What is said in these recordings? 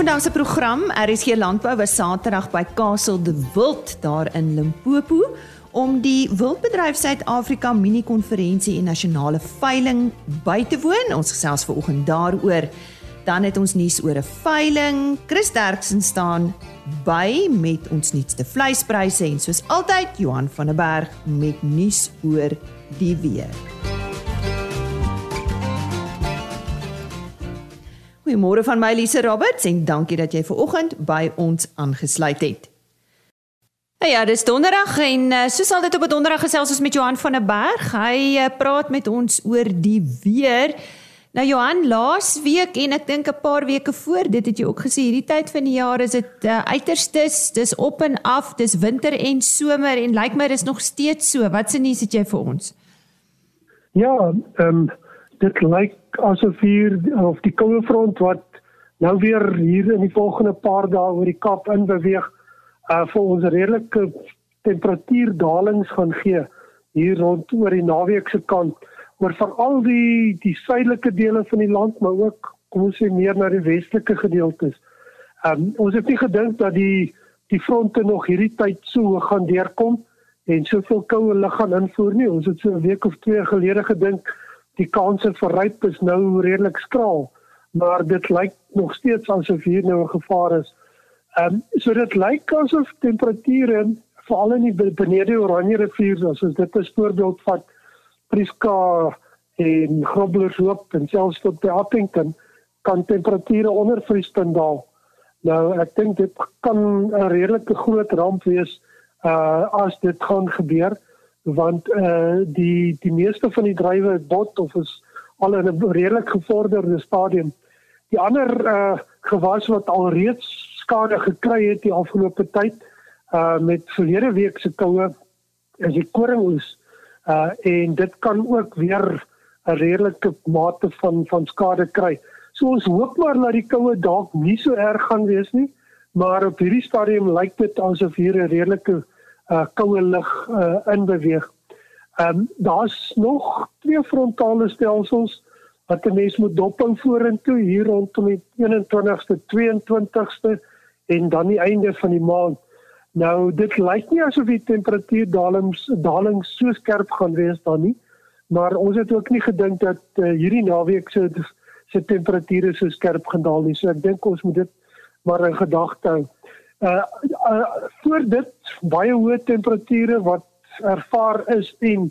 vandag se program, RSG Landbou was Saterdag by Castle de Wild daar in Limpopo om die Wildbedryf Suid-Afrika mini-konferensie en nasionale veiling by te woon. Ons gesels vanoggend daaroor. Dan het ons nuus oor 'n veiling. Chris Derksen staan by met ons nuutste vleispryse en soos altyd Johan van der Berg met nuus oor die weer. Goeiemôre van my Elise Roberts en dankie dat jy ver oggend by ons aangesluit het. Hey ja, dis donderdag en uh, soos altyd op 'n donderdag gesels ons met Johan van der Berg. Hy uh, praat met ons oor die weer. Nou Johan, laas week en ek dink 'n paar weke voor, dit het jy ook gesê, hierdie tyd van die jaar is dit uh, uiterstes, dis op en af, dis winter en somer en lyk my dis nog steeds so. Wat se nuus het jy vir ons? Ja, ehm um, dit lyk asof hier of die koue front wat nou weer hier in die volgende paar dae oor die Kaap in beweeg, uh vir ons redelike temperatuurdalings gaan gee hier rond oor die naweek se kant maar veral die die suidelike dele van die land maar ook kom ons sê meer na die westelike gedeeltes. Um, ons het nie gedink dat die die fronte nog hierdie tyd so gaan deurkom en soveel koue lug gaan invoer nie. Ons het so 'n week of twee gelede gedink die kanse vir ryp is nou redelik skraal, maar dit lyk nog steeds asof hier nou 'n gevaar is. Ehm um, so dit lyk asof temperature veral in die benede Oranje rivier as ons dit as voorbeeld vat Priska en Groblershoop en selfs tot by Appington kan temperature onder vriespunt daal. Nou ek dink dit kan 'n redelike groot ramp wees uh as dit gaan gebeur want uh die die meeste van die drywe bot of is al in 'n redelik gevorderde stadium. Die ander uh gewas wat alreeds skade gekry het die afgelope tyd uh met verlede week se koue is die koringoes uh en dit kan ook weer 'n redelike mate van van skade kry. So ons hoop maar dat die koue dalk nie so erg gaan wees nie, maar op hierdie stadium lyk dit asof hier 'n redelike uh koue lug uh in beweeg. Ehm um, daar's nog twee frontale stelsels wat 'n mens moet dophou vorentoe hier rondom die 21ste, 22ste en dan die einde van die maand. Nou dit lyk nie asof die temperatuurdalings daling so skerp gaan wees dan nie, maar ons het ook nie gedink dat uh, hierdie naweek se se temperature so skerp gaan daal nie. So ek dink ons moet dit maar in gedagte hou. Uh, uh voor dit baie hoë temperature wat ervaar is en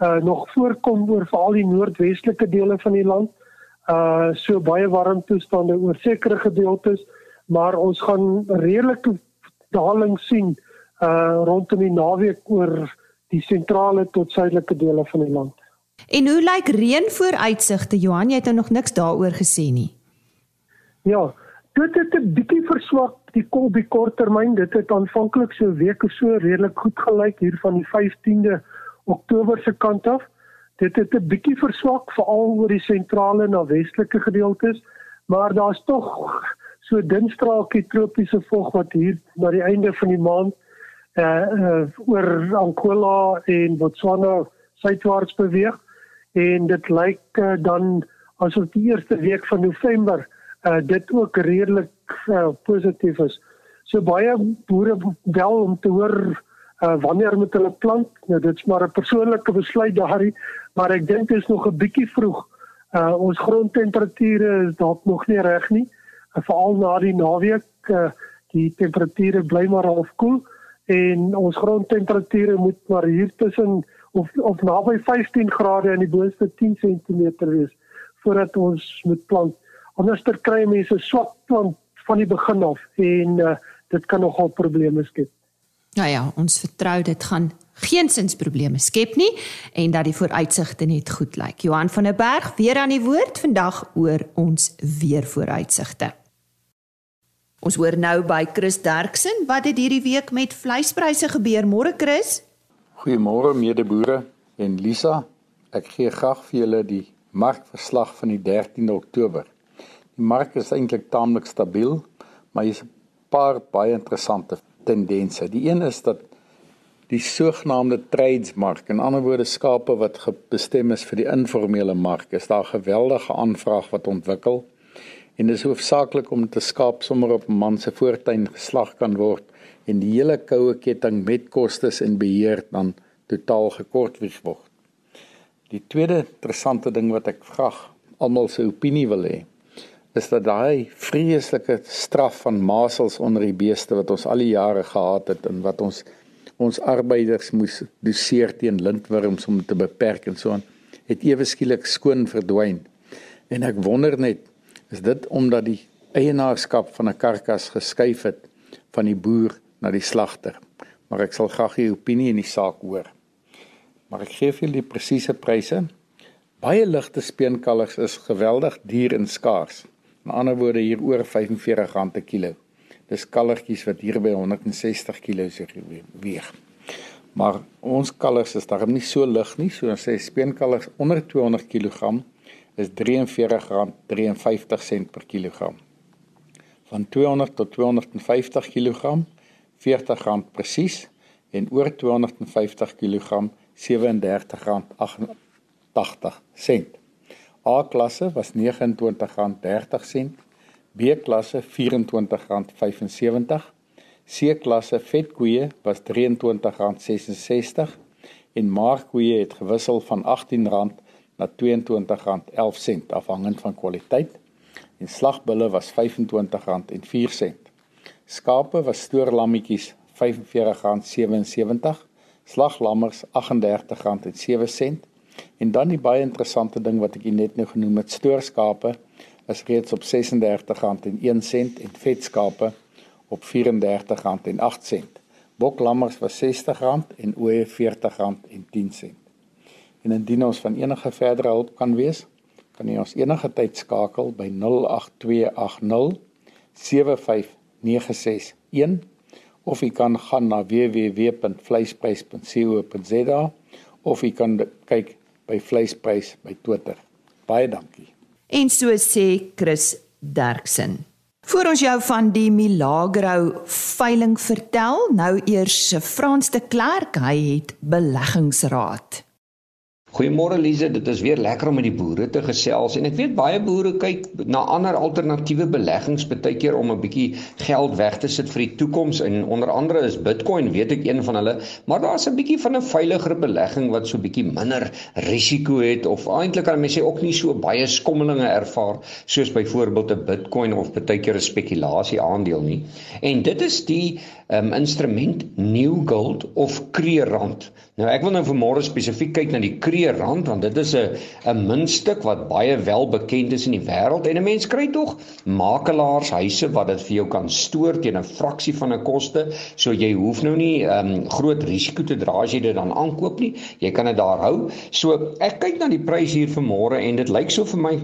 uh nog voorkom oor veral die noordwestelike dele van die land. Uh so baie warm toestande oor sekere gedeeltes, maar ons gaan redelike daling sien uh rondom die naweek oor die sentrale tot suidelike dele van die land. En hoe lyk reënvooruitsigte Johan? Jy het nou nog niks daaroor gesê nie. Ja, dit het 'n bietjie verswak die kol die korttermyn. Dit het aanvanklik so weke so redelik goed gelyk hier van die 15de Oktober se kant af. Dit het 'n bietjie verswak veral oor die sentrale na westelike gedeeltes, maar daar's tog so dun straaltjie tropiese vog wat hier na die einde van die maand uh, uh oor Angola en Botswana suidwaarts beweeg en dit lyk uh, dan asof die eerste week van November uh dit ook redelik uh, positief is. So baie boere wel om te hoor uh wanneer moet hulle plant? Nou dit's maar 'n persoonlike besluit daarin, maar ek dink dit is nog 'n bietjie vroeg. Uh ons grondtemperature is dalk nog nie reg nie veral na die naweek uh, die temperature bly maar half koel en ons grondtemperature moet maar hier tussen of of naby 15 grade in die boonste 10 cm wees voordat ons moet plant. Anderster kry mense swak plant van die begin af en uh, dit kan nogal probleme skep. Ja ja, ons vertrou dit gaan geensins probleme skep nie en dat die vooruitsigte net goed lyk. Johan van der Berg weer aan die woord vandag oor ons weer vooruitsigte. Ons hoor nou by Chris Derksen wat het hierdie week met vleispryse gebeur. Môre Chris. Goeiemôre medeboere en Lisa. Ek gee graag vir julle die markverslag van die 13de Oktober. Die mark is eintlik taamlik stabiel, maar hier's 'n paar baie interessante tendense. Die een is dat die sogenaamde tradesmark, in ander woorde skape wat bestem is vir die informele mark, is daar geweldige aanvraag wat ontwikkel en dis hoofsaaklik om te skaap sommer op 'n man se voortuin geslag kan word en die hele koue ketting met kostes en beheer dan totaal gekortwieg word. Die tweede interessante ding wat ek graag almal se opinie wil hê, is dat daai vreeslike straf van masels onder die beeste wat ons al die jare gehad het en wat ons ons arbeiders moes doseer teen lintworms om te beperk en so aan, het ewe skielik skoon verdwyn. En ek wonder net, is dit omdat die eienaarskap van 'n karkas geskuif het van die boer na die slagter? Maar ek sal graag u opinie in die saak hoor. Maar ek gee vir julle die presiese pryse. Baie ligte speenkalvers is geweldig duur en skaars. In ander woorde hier oor R45 per kilo. Dis kalvertjies wat hier by 160 kg weeg. Maar ons kalvers is daarom nie so lig nie, so as sê speenkalvers onder 200 kg is R43.53 per kilogram. Van 200 tot 250 kg R40 presies en oor 250 kg R37.88. A-klasse was R29.30 B-klasse R24.75, C-klasse vetkoeie was R23.66 en maarkoeie het gewissel van R18 na R22.11 afhangend van kwaliteit en slagbulle was R25.04. Skape was stoorlammetjies R45.77, slaglammers R38.07 en dan die baie interessante ding wat ek net nou genoem het, stoorskape is reeds op R36.01 en vetskape op R34.08. Boklammers was R60 en ooe R40.10. En indien ons van enige verdere hulp kan wees, kan jy ons enige tyd skakel by 08280 75961 of jy kan gaan na www.vleisprys.co.za of jy kan kyk by vleisprys by Twitter. Baie dankie. En so sê Chris Derksen. Voor ons jou van die Milagro veiling vertel, nou eers Frans de Klerk, hy het beleggingsraad. Goeiemôre Lize, dit is weer lekker om met die boere te gesels. En ek weet baie boere kyk na ander alternatiewe beleggings baie keer om 'n bietjie geld weg te sit vir die toekoms. En onder andere is Bitcoin, weet ek een van hulle, maar daar's 'n bietjie van 'n veiliger belegging wat so bietjie minder risiko het. Of eintlik kan mense sê ook nie so baie skommelinge ervaar soos byvoorbeeld 'n Bitcoin of baie keer 'n spekulasie aandeel nie. En dit is die um, instrument New Gold of Kreerrand. Nou ek wil nou vanmôre spesifiek kyk na die Kreerrand want dit is 'n 'n muntstuk wat baie wel bekend is in die wêreld en 'n mens kry tog makelaarshuise wat dit vir jou kan stoor teen 'n fraksie van 'n koste, so jy hoef nou nie um, groot risiko te dra as jy dit dan aankoop nie. Jy kan dit daar hou. So ek kyk na die prys hier vanmôre en dit lyk so vir my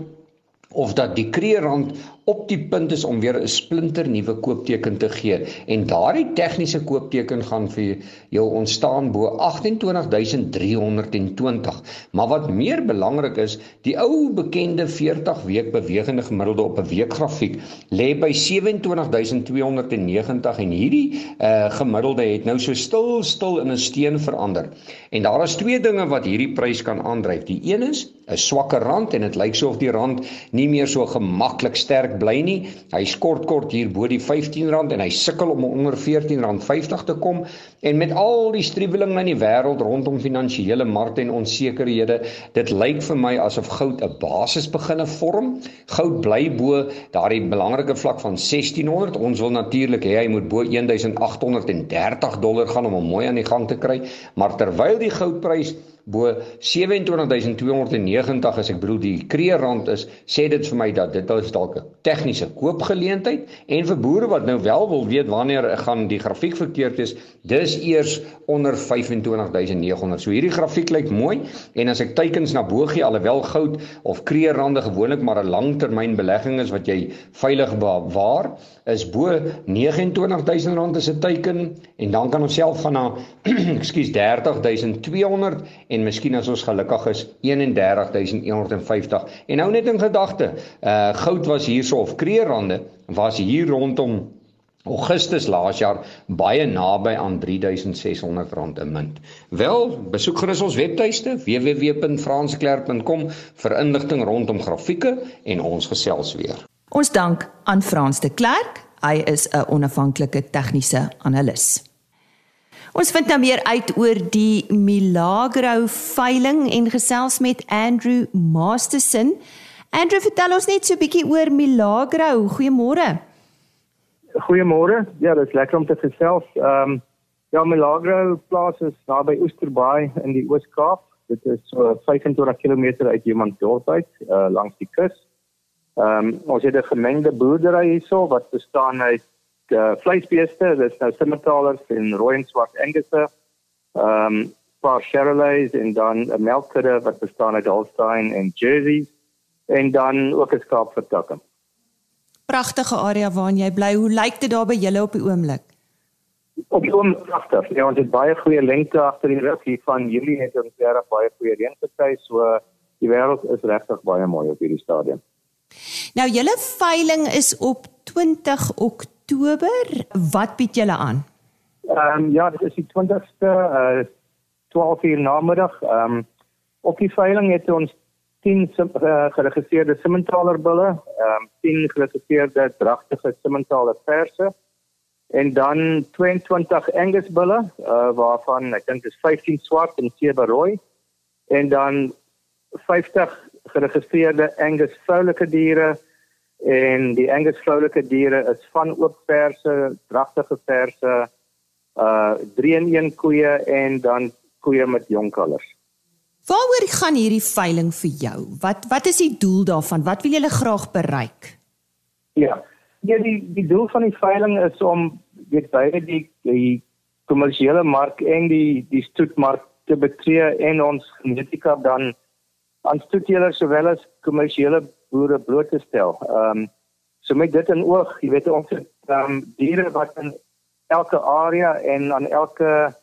of dat die kreerrand op die punt is om weer 'n splinter nuwe koopteken te gee. En daardie tegniese koopteken gaan vir jou ontstaan bo 28320 maar wat meer belangrik is die ou bekende 40 week bewegende gemiddelde op 'n weekgrafiek lê by 27290 en hierdie uh, gemiddelde het nou so stil stil in 'n steen verander. En daar is twee dinge wat hierdie prys kan aandryf. Die een is 'n swakker rand en dit lyk so of die rand nie meer so gemaklik sterk werk bly nie. Hy skort kort hier bo die R15 en hy sukkel om onder R14.50 te kom en met al die striweling in die wêreld rondom finansiële markte en onsekerhede, dit lyk vir my asof goud 'n basis beginne vorm. Goud bly bo daardie belangrike vlak van 1600. Ons wil natuurlik hê hy moet bo 1830 dollar gaan om hom mooi aan die gang te kry, maar terwyl die goudprys bo 27290 as ek bedoel die kreerrand is sê dit vir my dat dit is dalk 'n tegniese koopgeleentheid en vir boere wat nou wel wil weet wanneer gaan die grafiek verkeerd is dis eers onder 25900 so hierdie grafiek lyk mooi en as ek teikens na bo gee alhoewel goud of kreerrande gewoonlik maar 'n langtermyn belegging is wat jy veilig bewaar is bo 29000 rand is 'n teiken en dan kan ons self gaan na ekskuus 30200 en miskien as ons gelukkig is 31150 en nou net in gedagte uh goud was hierso of kreerrande was hier rondom Augustus laas jaar baie naby aan R3600 'n munt. Wel, besoek gerus ons webtuiste www.fransklerk.com vir inligting rondom grafieke en ons gesels weer. Ons dank aan Frans de Klerk. Hy is 'n onafhanklike tegniese analis. Ons vind nou meer uit oor die Milagro veiling en gesels met Andrew Masterson. Andrew, vertel ons net so 'n bietjie oor Milagro. Goeiemôre. Goeiemôre. Ja, dit is lekker om te gesels. Ehm um, ja, Milagro plaas is naby Oesterbaai in die Oos-Kaap. Dit is so 25 km uit Humansdorp uit, uh, langs die kus. Ehm um, ons het 'n gemengde boerdery hierso wat bestaan uit uh, vleisbeeste, dis nou simmentalers en rooi en swart Angusse. Ehm um, paar Chevrolets en dan 'n melkkudde wat bestaan uit Holstein en Jerseys en dan ook 'n skaapvertakking pragtige area waarin jy bly. Hoe lyk dit daar by julle op die oomblik? Op die oomblik pragtig. Ja, ons het baie goeie lengte agter die rug hier van Julie het ons reg baie goeie reën gekry, so die wêreld is regtig baie mooi op hierdie stadium. Nou julle veiling is op 20 Oktober. Wat bied julle aan? Ehm um, ja, dit is die 20ste uh 12 uur namiddag. Ehm um, op die veiling het ons 10 uh, geregistreerde Simmentaler bulle, ehm um, 10 geregistreerde dragtige Simmentaler perse en dan 22 Angus bulle, uh, waarvan ek dink is 15 swart en 7 rooi en dan 50 geregistreerde Angus vroulike diere en die Angus vroulike diere is van oop perse, dragtige perse, uh 3 in 1 koeie en dan koeie met jong kalvers. Waaroor gaan hierdie veiling vir jou? Wat wat is die doel daarvan? Wat wil jy graag bereik? Ja. Ja, die die doel van die veiling is om weet beide die die kommersiële mark en die die stoetmark te betree en ons genetika dan aan stoetteelers sowel as kommersiële boere bloot te stel. Ehm um, so met dit in oog, jy weet ons het ehm um, diere wat in elke area en aan elke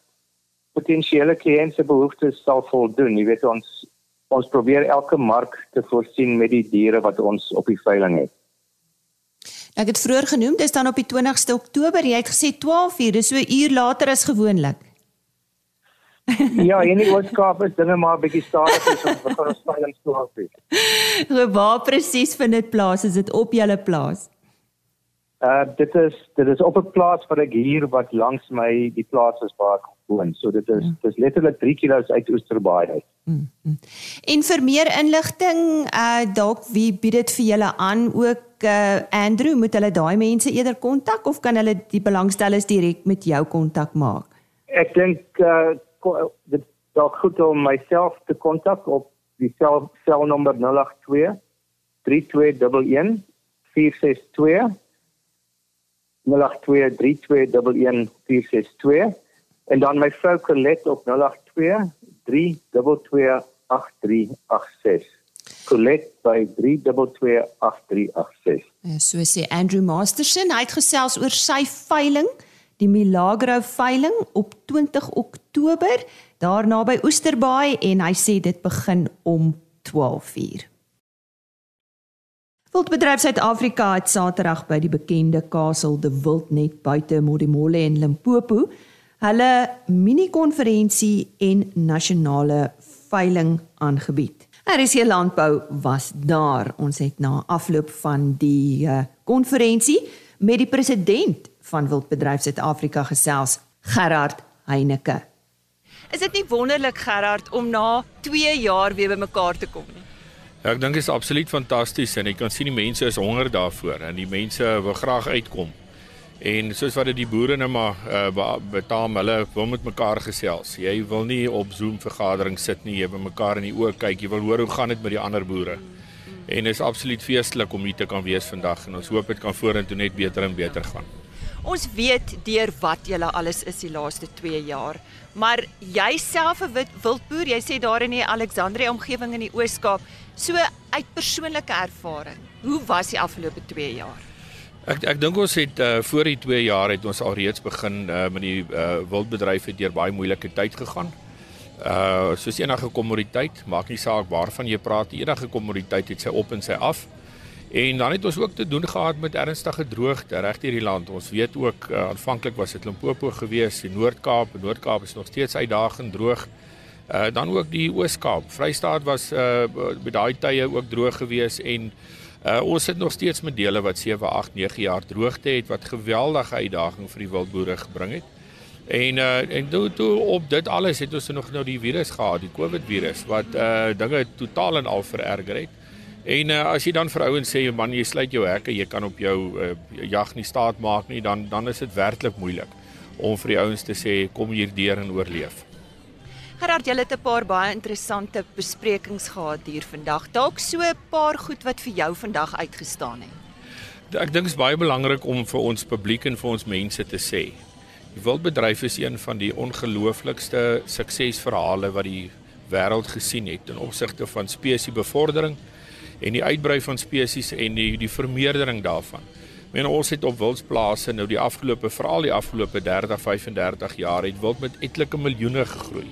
potensiële kliënt se behoeftes sal voldoen. Jy weet ons ons probeer elke mark te voorsien met die diere wat ons op die veiling het. Ek het vroeër genoem, dis dan op die 20ste Oktober. Jy het gesê 12 uur, dis so 'n uur later as gewoonlik. ja, in die Ooskaap is dinge maar 'n bietjie stadiger as ons begin ons veiling 12 uur. Waar presies vind dit plaas? Is dit op julle plaas? Uh dit is dit is op 'n plaas wat ek hier wat langs my die plaas is waar ek woon. So dit is ja. dis letterlik 3 km uit Oosterbaai uit. Mm, mm. En vir meer inligting, uh dalk wie bied dit vir julle aan ook uh Andrew, moet hulle daai mense eerder kontak of kan hulle die belangstellers direk met jou kontak maak? Ek dink uh dit dalk goed om myself te kontak op die sel selnommer 082 3211 462 0823211462 en dan my vrou Colette op 082 3228386 Colette by 3228386 ja, So sê Andrew Masterson. Hy het gesels oor sy veiling die Milagro veiling op 20 Oktober daarna by Oesterbaai en hy sê dit begin om 12:00 Wildbedryf Suid-Afrika het Saterdag by die bekende Kasteel de Wildnet buite Modimolle en Limpopo hulle mini-konferensie en nasionale veiling aangebied. RC Landbou was daar. Ons het na afloop van die eh, konferensie uh, met die president van Wildbedryf Suid-Afrika gesels, Gerard Heineke. Is dit nie wonderlik Gerard om na 2 jaar weer bymekaar te kom nie? Ja, ek dink dit is absoluut fantasties en jy kan sien die mense is honger daarvoor en die mense wil graag uitkom. En soos wat dit die boere nou maar uh, betaam, hulle wil met mekaar gesels. Jy wil nie op Zoom vergaderings sit nie, jy wil mekaar in die oë kyk, jy wil hoor hoe gaan dit met die ander boere. En dit is absoluut feestelik om hier te kan wees vandag en ons hoop dit kan vorentoe net beter en beter gaan. Ons weet deur wat julle alles is die laaste 2 jaar. Maar jy self 'n wildboer, jy sê daar in die Alexandrie omgewing in die Oos-Kaap, so uit persoonlike ervaring. Hoe was die afgelope 2 jaar? Ek ek dink ons het uh, voor die 2 jaar het ons al reeds begin uh, met die uh, wildbedryf het deur baie moeilike tyd gegaan. Uh soos enige kommoditeit, maak nie saak waarvan jy praat, enige kommoditeit het sy op en sy af. En dan het ons ook te doen gehad met ernstige droogte reg deur die land. Ons weet ook uh, aanvanklik was dit Limpopo geweest, die Noord-Kaap, die Noord-Kaap is nog steeds uitdagend droog. Uh dan ook die Oos-Kaap. Vrystaat was uh by daai tye ook droog geweest en Uh ons sit nog steeds met dele wat 7, 8, 9 jaar droogte het wat geweldige uitdaging vir die wildboere gebring het. En uh en toe toe op dit alles het ons nog nou die virus gehad, die COVID virus wat uh dinge totaal en al vererger het. En uh, as jy dan vir ouens sê man jy sluit jou hekke, jy kan op jou uh, jag nie staat maak nie, dan dan is dit werklik moeilik om vir die ouens te sê kom hier deur en oorleef. Gerard, jy het 'n paar baie interessante besprekings gehad hier vandag. Dalk so 'n paar goed wat vir jou vandag uitgestaan het. Ek dink dit is baie belangrik om vir ons publiek en vir ons mense te sê. Die wildbedryf is een van die ongelooflikste suksesverhale wat die wêreld gesien het in opsigte van spesiesbevordering en die uitbrei van spesies en die die vermeerdering daarvan. Men ons het op wildsplase nou die afgelope veral die afgelope 30 35 jaar het wild met etlike miljoene gegroei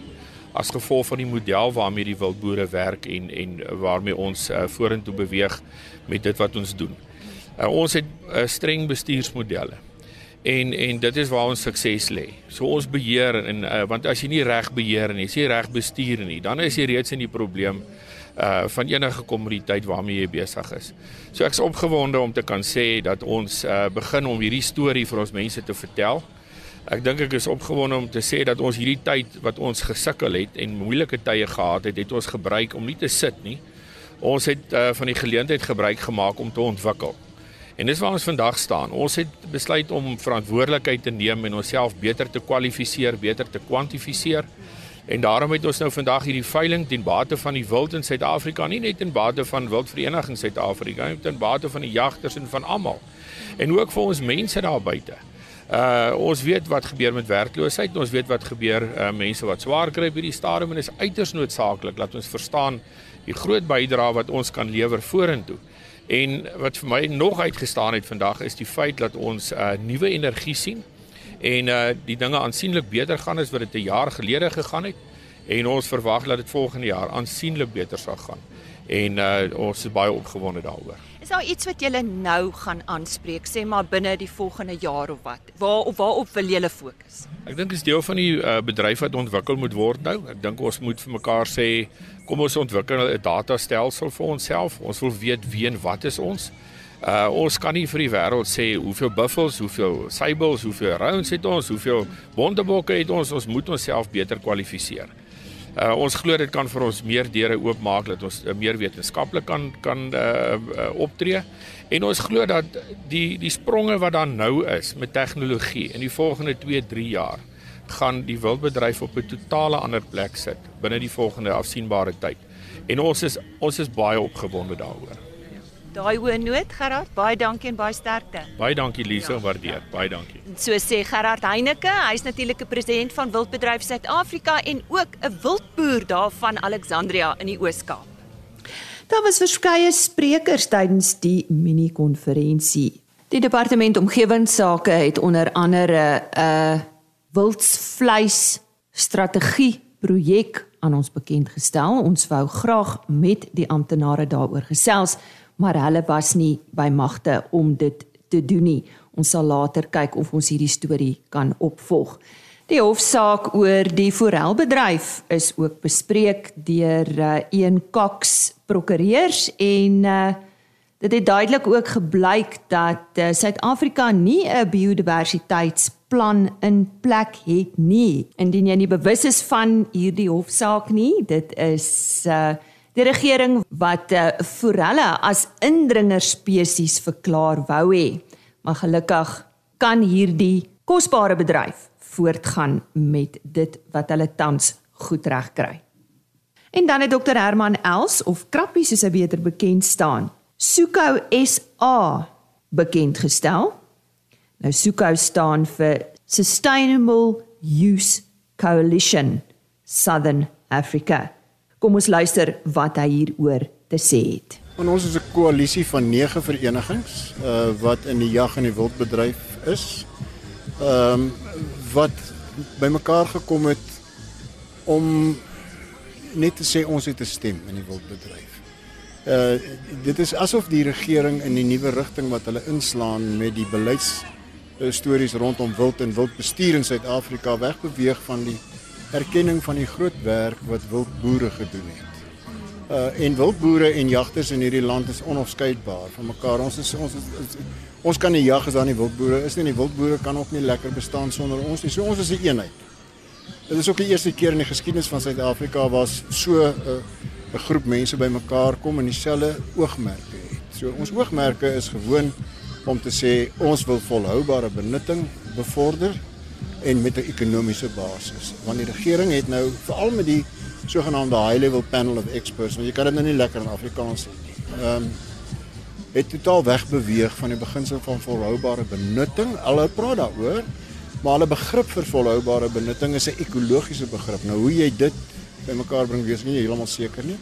as gevolg van die model waarmee die wildboere werk en en waarmee ons uh, vorentoe beweeg met dit wat ons doen. Uh, ons het uh, streng bestuursmodelle. En en dit is waar ons sukses lê. So ons beheer en uh, want as jy nie reg beheer en jy sê reg bestuur nie, dan is jy reeds in die probleem uh van enige kommoditeit waarmee jy besig is. So ek's opgewonde om te kan sê dat ons uh begin om hierdie storie vir ons mense te vertel. Ek dink ek is opgewonde om te sê dat ons hierdie tyd wat ons gesukkel het en moeilike tye gehad het, het ons gebruik om nie te sit nie. Ons het uh, van die geleentheid gebruik gemaak om te ontwikkel. En dis waar ons vandag staan. Ons het besluit om verantwoordelikheid te neem en onsself beter te kwalifiseer, beter te kwantifiseer. En daarom het ons nou vandag hierdie veiling ten bate van die wild in Suid-Afrika, nie net ten bate van wildvereniging Suid-Afrika nie, ten bate van die jagters en van almal. En ook vir ons mense daar buite. Uh ons weet wat gebeur met werkloosheid, ons weet wat gebeur uh mense wat swaar kry by die stadium en is uiters noodsaaklik dat ons verstaan die groot bydrae wat ons kan lewer vorentoe. En wat vir my nog uitgestaan het vandag is die feit dat ons uh nuwe energie sien en uh die dinge aansienlik beter gaan as wat dit 'n jaar gelede gegaan het en ons verwag dat dit volgende jaar aansienlik beter sal gaan. En uh ons is baie opgewonde daaroor. Is daar iets wat julle nou gaan aanspreek, sê maar binne die volgende jaar of wat? Waar of waarop wil julle fokus? Ek dink dit is deel van die uh, bedryf wat ontwikkel moet word nou. Ek dink ons moet vir mekaar sê kom ons ontwikkel 'n datastelsel vir onsself. Ons wil weet wie en wat is ons. Uh ons kan nie vir die wêreld sê hoeveel buffels, hoeveel sybels, hoeveel rounds het ons, hoeveel wonderbokke het ons. Ons moet onsself beter kwalifiseer. Uh, ons glo dit kan vir ons meer deure oopmaak dat ons uh, meer wetenskaplik kan kan uh, uh, optree. En ons glo dat die die spronge wat daar nou is met tegnologie in die volgende 2-3 jaar gaan die wildbedryf op 'n totale ander plek sit binne die volgende afsienbare tyd. En ons is ons is baie opgewonde daaroor daai hoë noot Gerard. Baie dankie en baie sterkte. Baie dankie Lise, ja, waardeer. Ja. Baie dankie. So sê Gerard Heineke, hy's natuurlik 'n president van Wildbedryf Suid-Afrika en ook 'n wildboer daar van Alexandria in die Oos-Kaap. Daar was verskeie sprekers tydens die mini-konferensie. Die departement omgewingsake het onder andere 'n uh, wildsvleis strategie projek aan ons bekend gestel. Ons wou graag met die amptenare daaroor gesels maar hulle was nie by magte om dit te doen nie. Ons sal later kyk of ons hierdie storie kan opvolg. Die hofsaak oor die forelbedryf is ook bespreek deur uh, een Cox prokureurs en uh, dit het duidelik ook gebleik dat uh, Suid-Afrika nie 'n biodiversiteitsplan in plek het nie. Indien jy nie bewus is van hierdie hofsaak nie, dit is uh, Die regering wat uh, forelle as indringer spesies verklaar wou hê, maar gelukkig kan hierdie kosbare bedryf voortgaan met dit wat hulle tans goed reg kry. En dan het Dr Herman Els of Krappie soos hy beter bekend staan, Suko SA bekend gestel. Nou Suko staan vir Sustainable Use Coalition Southern Africa. Kom ons luister wat hy hieroor te sê het. En ons is 'n koalisie van 9 verenigings uh wat in die jag en die wildbedryf is. Ehm um, wat bymekaar gekom het om net te sê ons het 'n stem in die wildbedryf. Uh dit is asof die regering in die nuwe rigting wat hulle inslaan met die beleids stories rondom wild en wildbestuur in Suid-Afrika wegbeweeg van die erkenning van die groot werk wat wildboere gedoen het. Uh en wildboere en jagters in hierdie land is onafskeidbaar van mekaar. Ons is ons is, is ons kan nie jag as daar nie wildboere is nie en die wildboere kan ook nie lekker bestaan sonder ons nie. So ons is 'n een eenheid. Dit is ook die eerste keer in die geskiedenis van Suid-Afrika was so 'n uh, 'n groep mense bymekaar kom en dieselfde oogmerke het. So ons oogmerke is gewoon om te sê ons wil volhoubare benutting bevorder en met 'n ekonomiese basis. Want die regering het nou veral met die sogenaamde high level panel of experts, want jy kan dit nou nie lekker in Afrikaans sê nie. Ehm um, het totaal wegbeweeg van die beginsel van volhoubare benutting. Hulle praat daaroor, maar hulle begrip vir volhoubare benutting is 'n ekologiese begrip. Nou hoe jy dit bymekaar bring, weet ek nie heeltemal seker nie.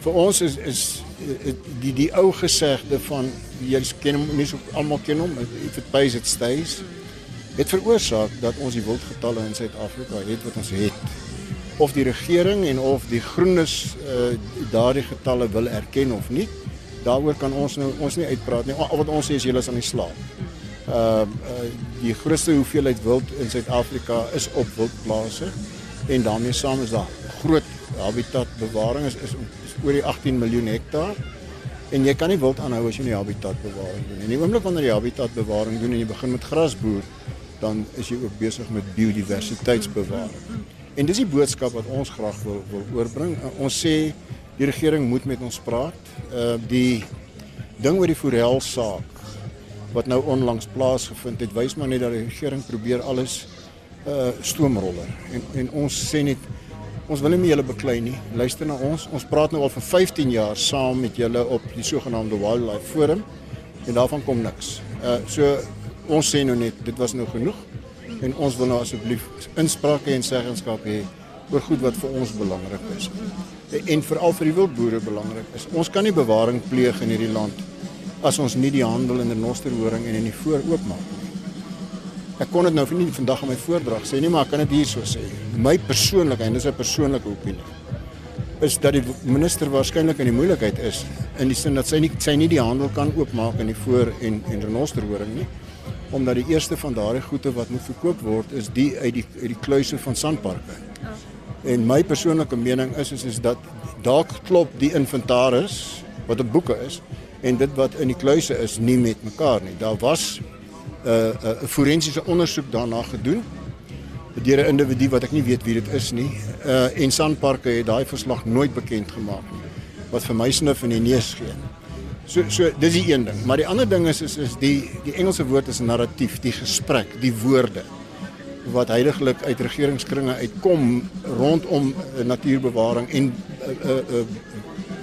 Vir ons is is die die ou gesegde van jy ken hom nie so almal ken hom, if it pays it stays het veroorsaak dat ons die wildgetalle in Suid-Afrika het wat ons het. Of die regering en of die groenes uh, daardie getalle wil erken of nie, daaroor kan ons nou ons nie uitpraat nie. Al wat ons sê is julle is aan die slaap. Uh, uh die grootste hoeveelheid wild in Suid-Afrika is op wildplase en daarmee saam is daar groot habitatbewaring is, is, is oor die 18 miljoen hektaar. En jy kan nie wild aanhou as jy nie habitatbewaring doen nie. In die oomblik wanneer jy habitatbewaring doen en jy begin met grasboer, dan is jy ook besig met biodiversiteitsbewaring. En dis die boodskap wat ons graag wil wil oorbring. Uh, ons sê die regering moet met ons praat. Uh die ding oor die forel saak wat nou onlangs plaasgevind het, wys maar net dat die regering probeer alles uh stoomroller. En en ons sê net ons wil nie meer julle beklei nie. Luister na ons. Ons praat nou al vir 15 jaar saam met julle op die sogenaamde Wildlife Forum en daarvan kom niks. Uh so ons sê nou net dit was nou genoeg en ons wil nou asseblief insprake en seggenskap hê oor goed wat vir ons belangrik is en veral vir die wildboere belangrik is. Ons kan nie bewaring pleeg in hierdie land as ons nie die handel in renosterhoring en in die voor oopmaak nie. Ek kon dit nou nie vandag in my voordrag sê nie, maar ek kan dit hier so sê. My persoonlike en dis 'n persoonlike opinie is dat die minister waarskynlik in die moeilikheid is in die sin dat sy nie sy nie die handel kan oopmaak in die voor en en renosterhoring nie omdat die eerste van daardie goede wat moet verkoop word is die uit die uit die kluise van sandparke. Oh. En my persoonlike mening is is is dat dalk klop die inventaris wat op boeke is en dit wat in die kluise is nie met mekaar nie. Daar was 'n uh, 'n uh, forensiese ondersoek daarna gedoen deur 'n individu wat ek nie weet wie dit is nie. Uh en sandparke het daai verslag nooit bekend gemaak nie. Wat vir my snif in die neus gee. So so dis die een ding, maar die ander ding is is is die die Engelse woord is narratief, die gesprek, die woorde wat heiliglik uit regeringskringe uitkom rondom uh, natuurbewaring en uh, uh,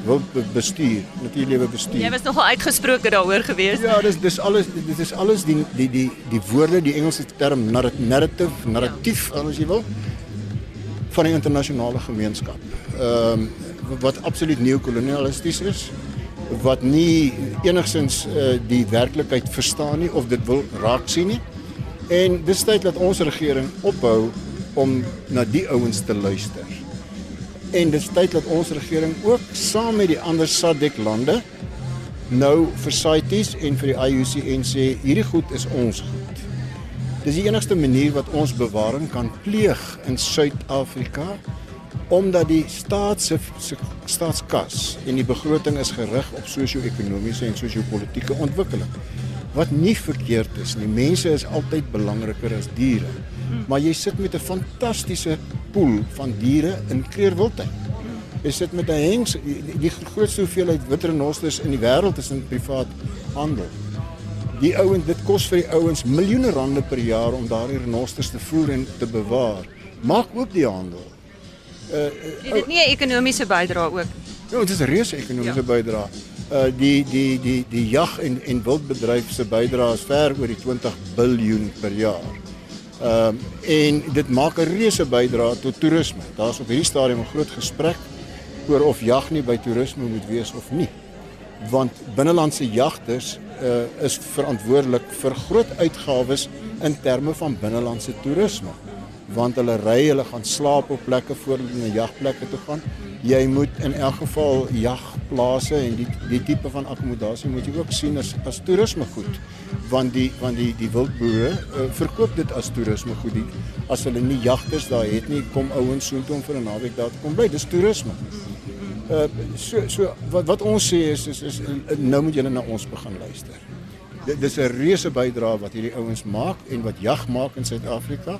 uh, bestuur, natuurlewe bestuur. Jy was nogal uitgesproke daaroor gewees. Ja, dis dis alles dit is alles die die die die woorde, die Engelse term narrative, narratief ja. as jy wil van die internasionale gemeenskap. Ehm um, wat absoluut neokolonialisties is wat nie enigsins uh, die werklikheid verstaan nie of dit wil raak sien nie. En dis tyd dat ons regering ophou om na die ouens te luister. En dis tyd dat ons regering ook saam met die ander SADC lande nou vir CITES en vir die IUCN sê hierdie goed is ons goed. Dis die enigste manier wat ons bewaring kan pleeg in Suid-Afrika omdat die staat se staatskas en die begroting is gerig op sosio-ekonomiese en sosio-politieke ontwikkeling wat nie verkeerd is nie. Mense is altyd belangriker as diere. Maar jy sit met 'n fantastiese pool van diere in kleurwildheid. Jy sit met 'n hengs die grootste hoeveelheid witrenosters in die wêreld is in privaat handel. Die ouens dit kos vir die ouens miljoene rande per jaar om daardie renosters te voer en te bewaar. Maak oop die handel. Uh, uh, dit nie 'n ekonomiese bydrae ook. Ja, dit is 'n reuse ekonomiese ja. bydrae. Uh die die die die jag en en wildbedryf se bydrae is ver oor die 20 miljard per jaar. Ehm uh, en dit maak 'n reuse bydrae tot toerisme. Daar's op hierdie stadium 'n groot gesprek oor of jag nie by toerisme moet wees of nie. Want binnelandse jagters uh is verantwoordelik vir groot uitgawes in terme van binnelandse toerisme want hulle ry, hulle gaan slaap op plekke voordat hulle na jagplekke toe gaan. Jy moet in elk geval jagplase en die die tipe van akkommodasie moet jy ook sien as as toerisme goed. Want die want die die wildboere uh, verkoop dit as toerisme goed. Die, as hulle nie jagters daar het nie, kom ouens soontoe om vir 'n naweek daar te kom bly. Dis toerisme. Uh so so wat wat ons sê is is is nou moet julle na ons begin luister. Dit dis 'n reuse bydrae wat hierdie ouens maak en wat jag maak in Suid-Afrika.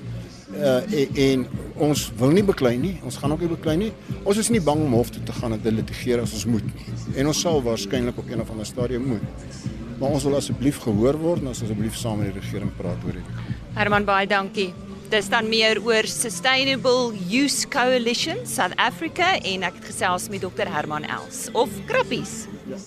Uh en, en ons wil nie beklei nie. Ons gaan ook nie beklei nie. Ons is nie bang om hof toe te gaan en te litigeer as ons moet nie. En ons sal waarskynlik op een of ander stadium moet. Maar ons wil asseblief gehoor word en ons asseblief saam met die regering praat oor dit. Herman baie dankie. Dis dan meer oor Sustainable Use Coalition South Africa en ek het gesels met Dr Herman Els of Krappies. Ja.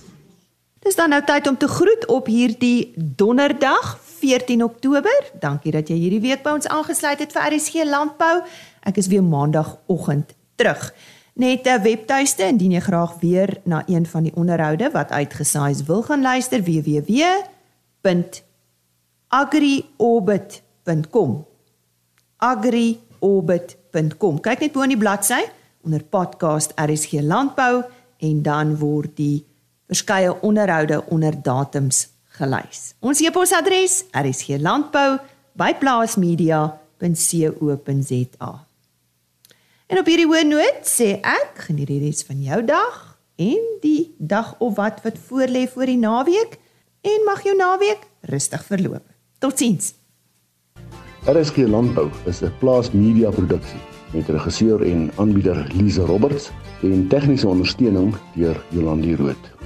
Dis dan nou tyd om te groet op hierdie donderdag 14 Oktober. Dankie dat jy hierdie week by ons aangesluit het vir RSG Landbou. Ek is weer maandagooggend terug. Net 'n webtuiste indien jy graag weer na een van die onderhoude wat uitgesaai is wil gaan luister www.agriorbit.com agriorbit.com. Kyk net bo in die bladsy onder podcast RSG Landbou en dan word die verskeie onderhoude onder datums gelys. Ons e-posadres rsglandbou@plaasmedia.co.za. En op hierdie hoë noot sê ek, geniet die res van jou dag en die dag of wat wat voorlê voor die naweek en mag jou naweek rustig verloop. Totsiens. RSG Landbou is 'n plaas media produksie met regisseur en aanbieder Lize Roberts en tegniese ondersteuning deur Jolandi Root.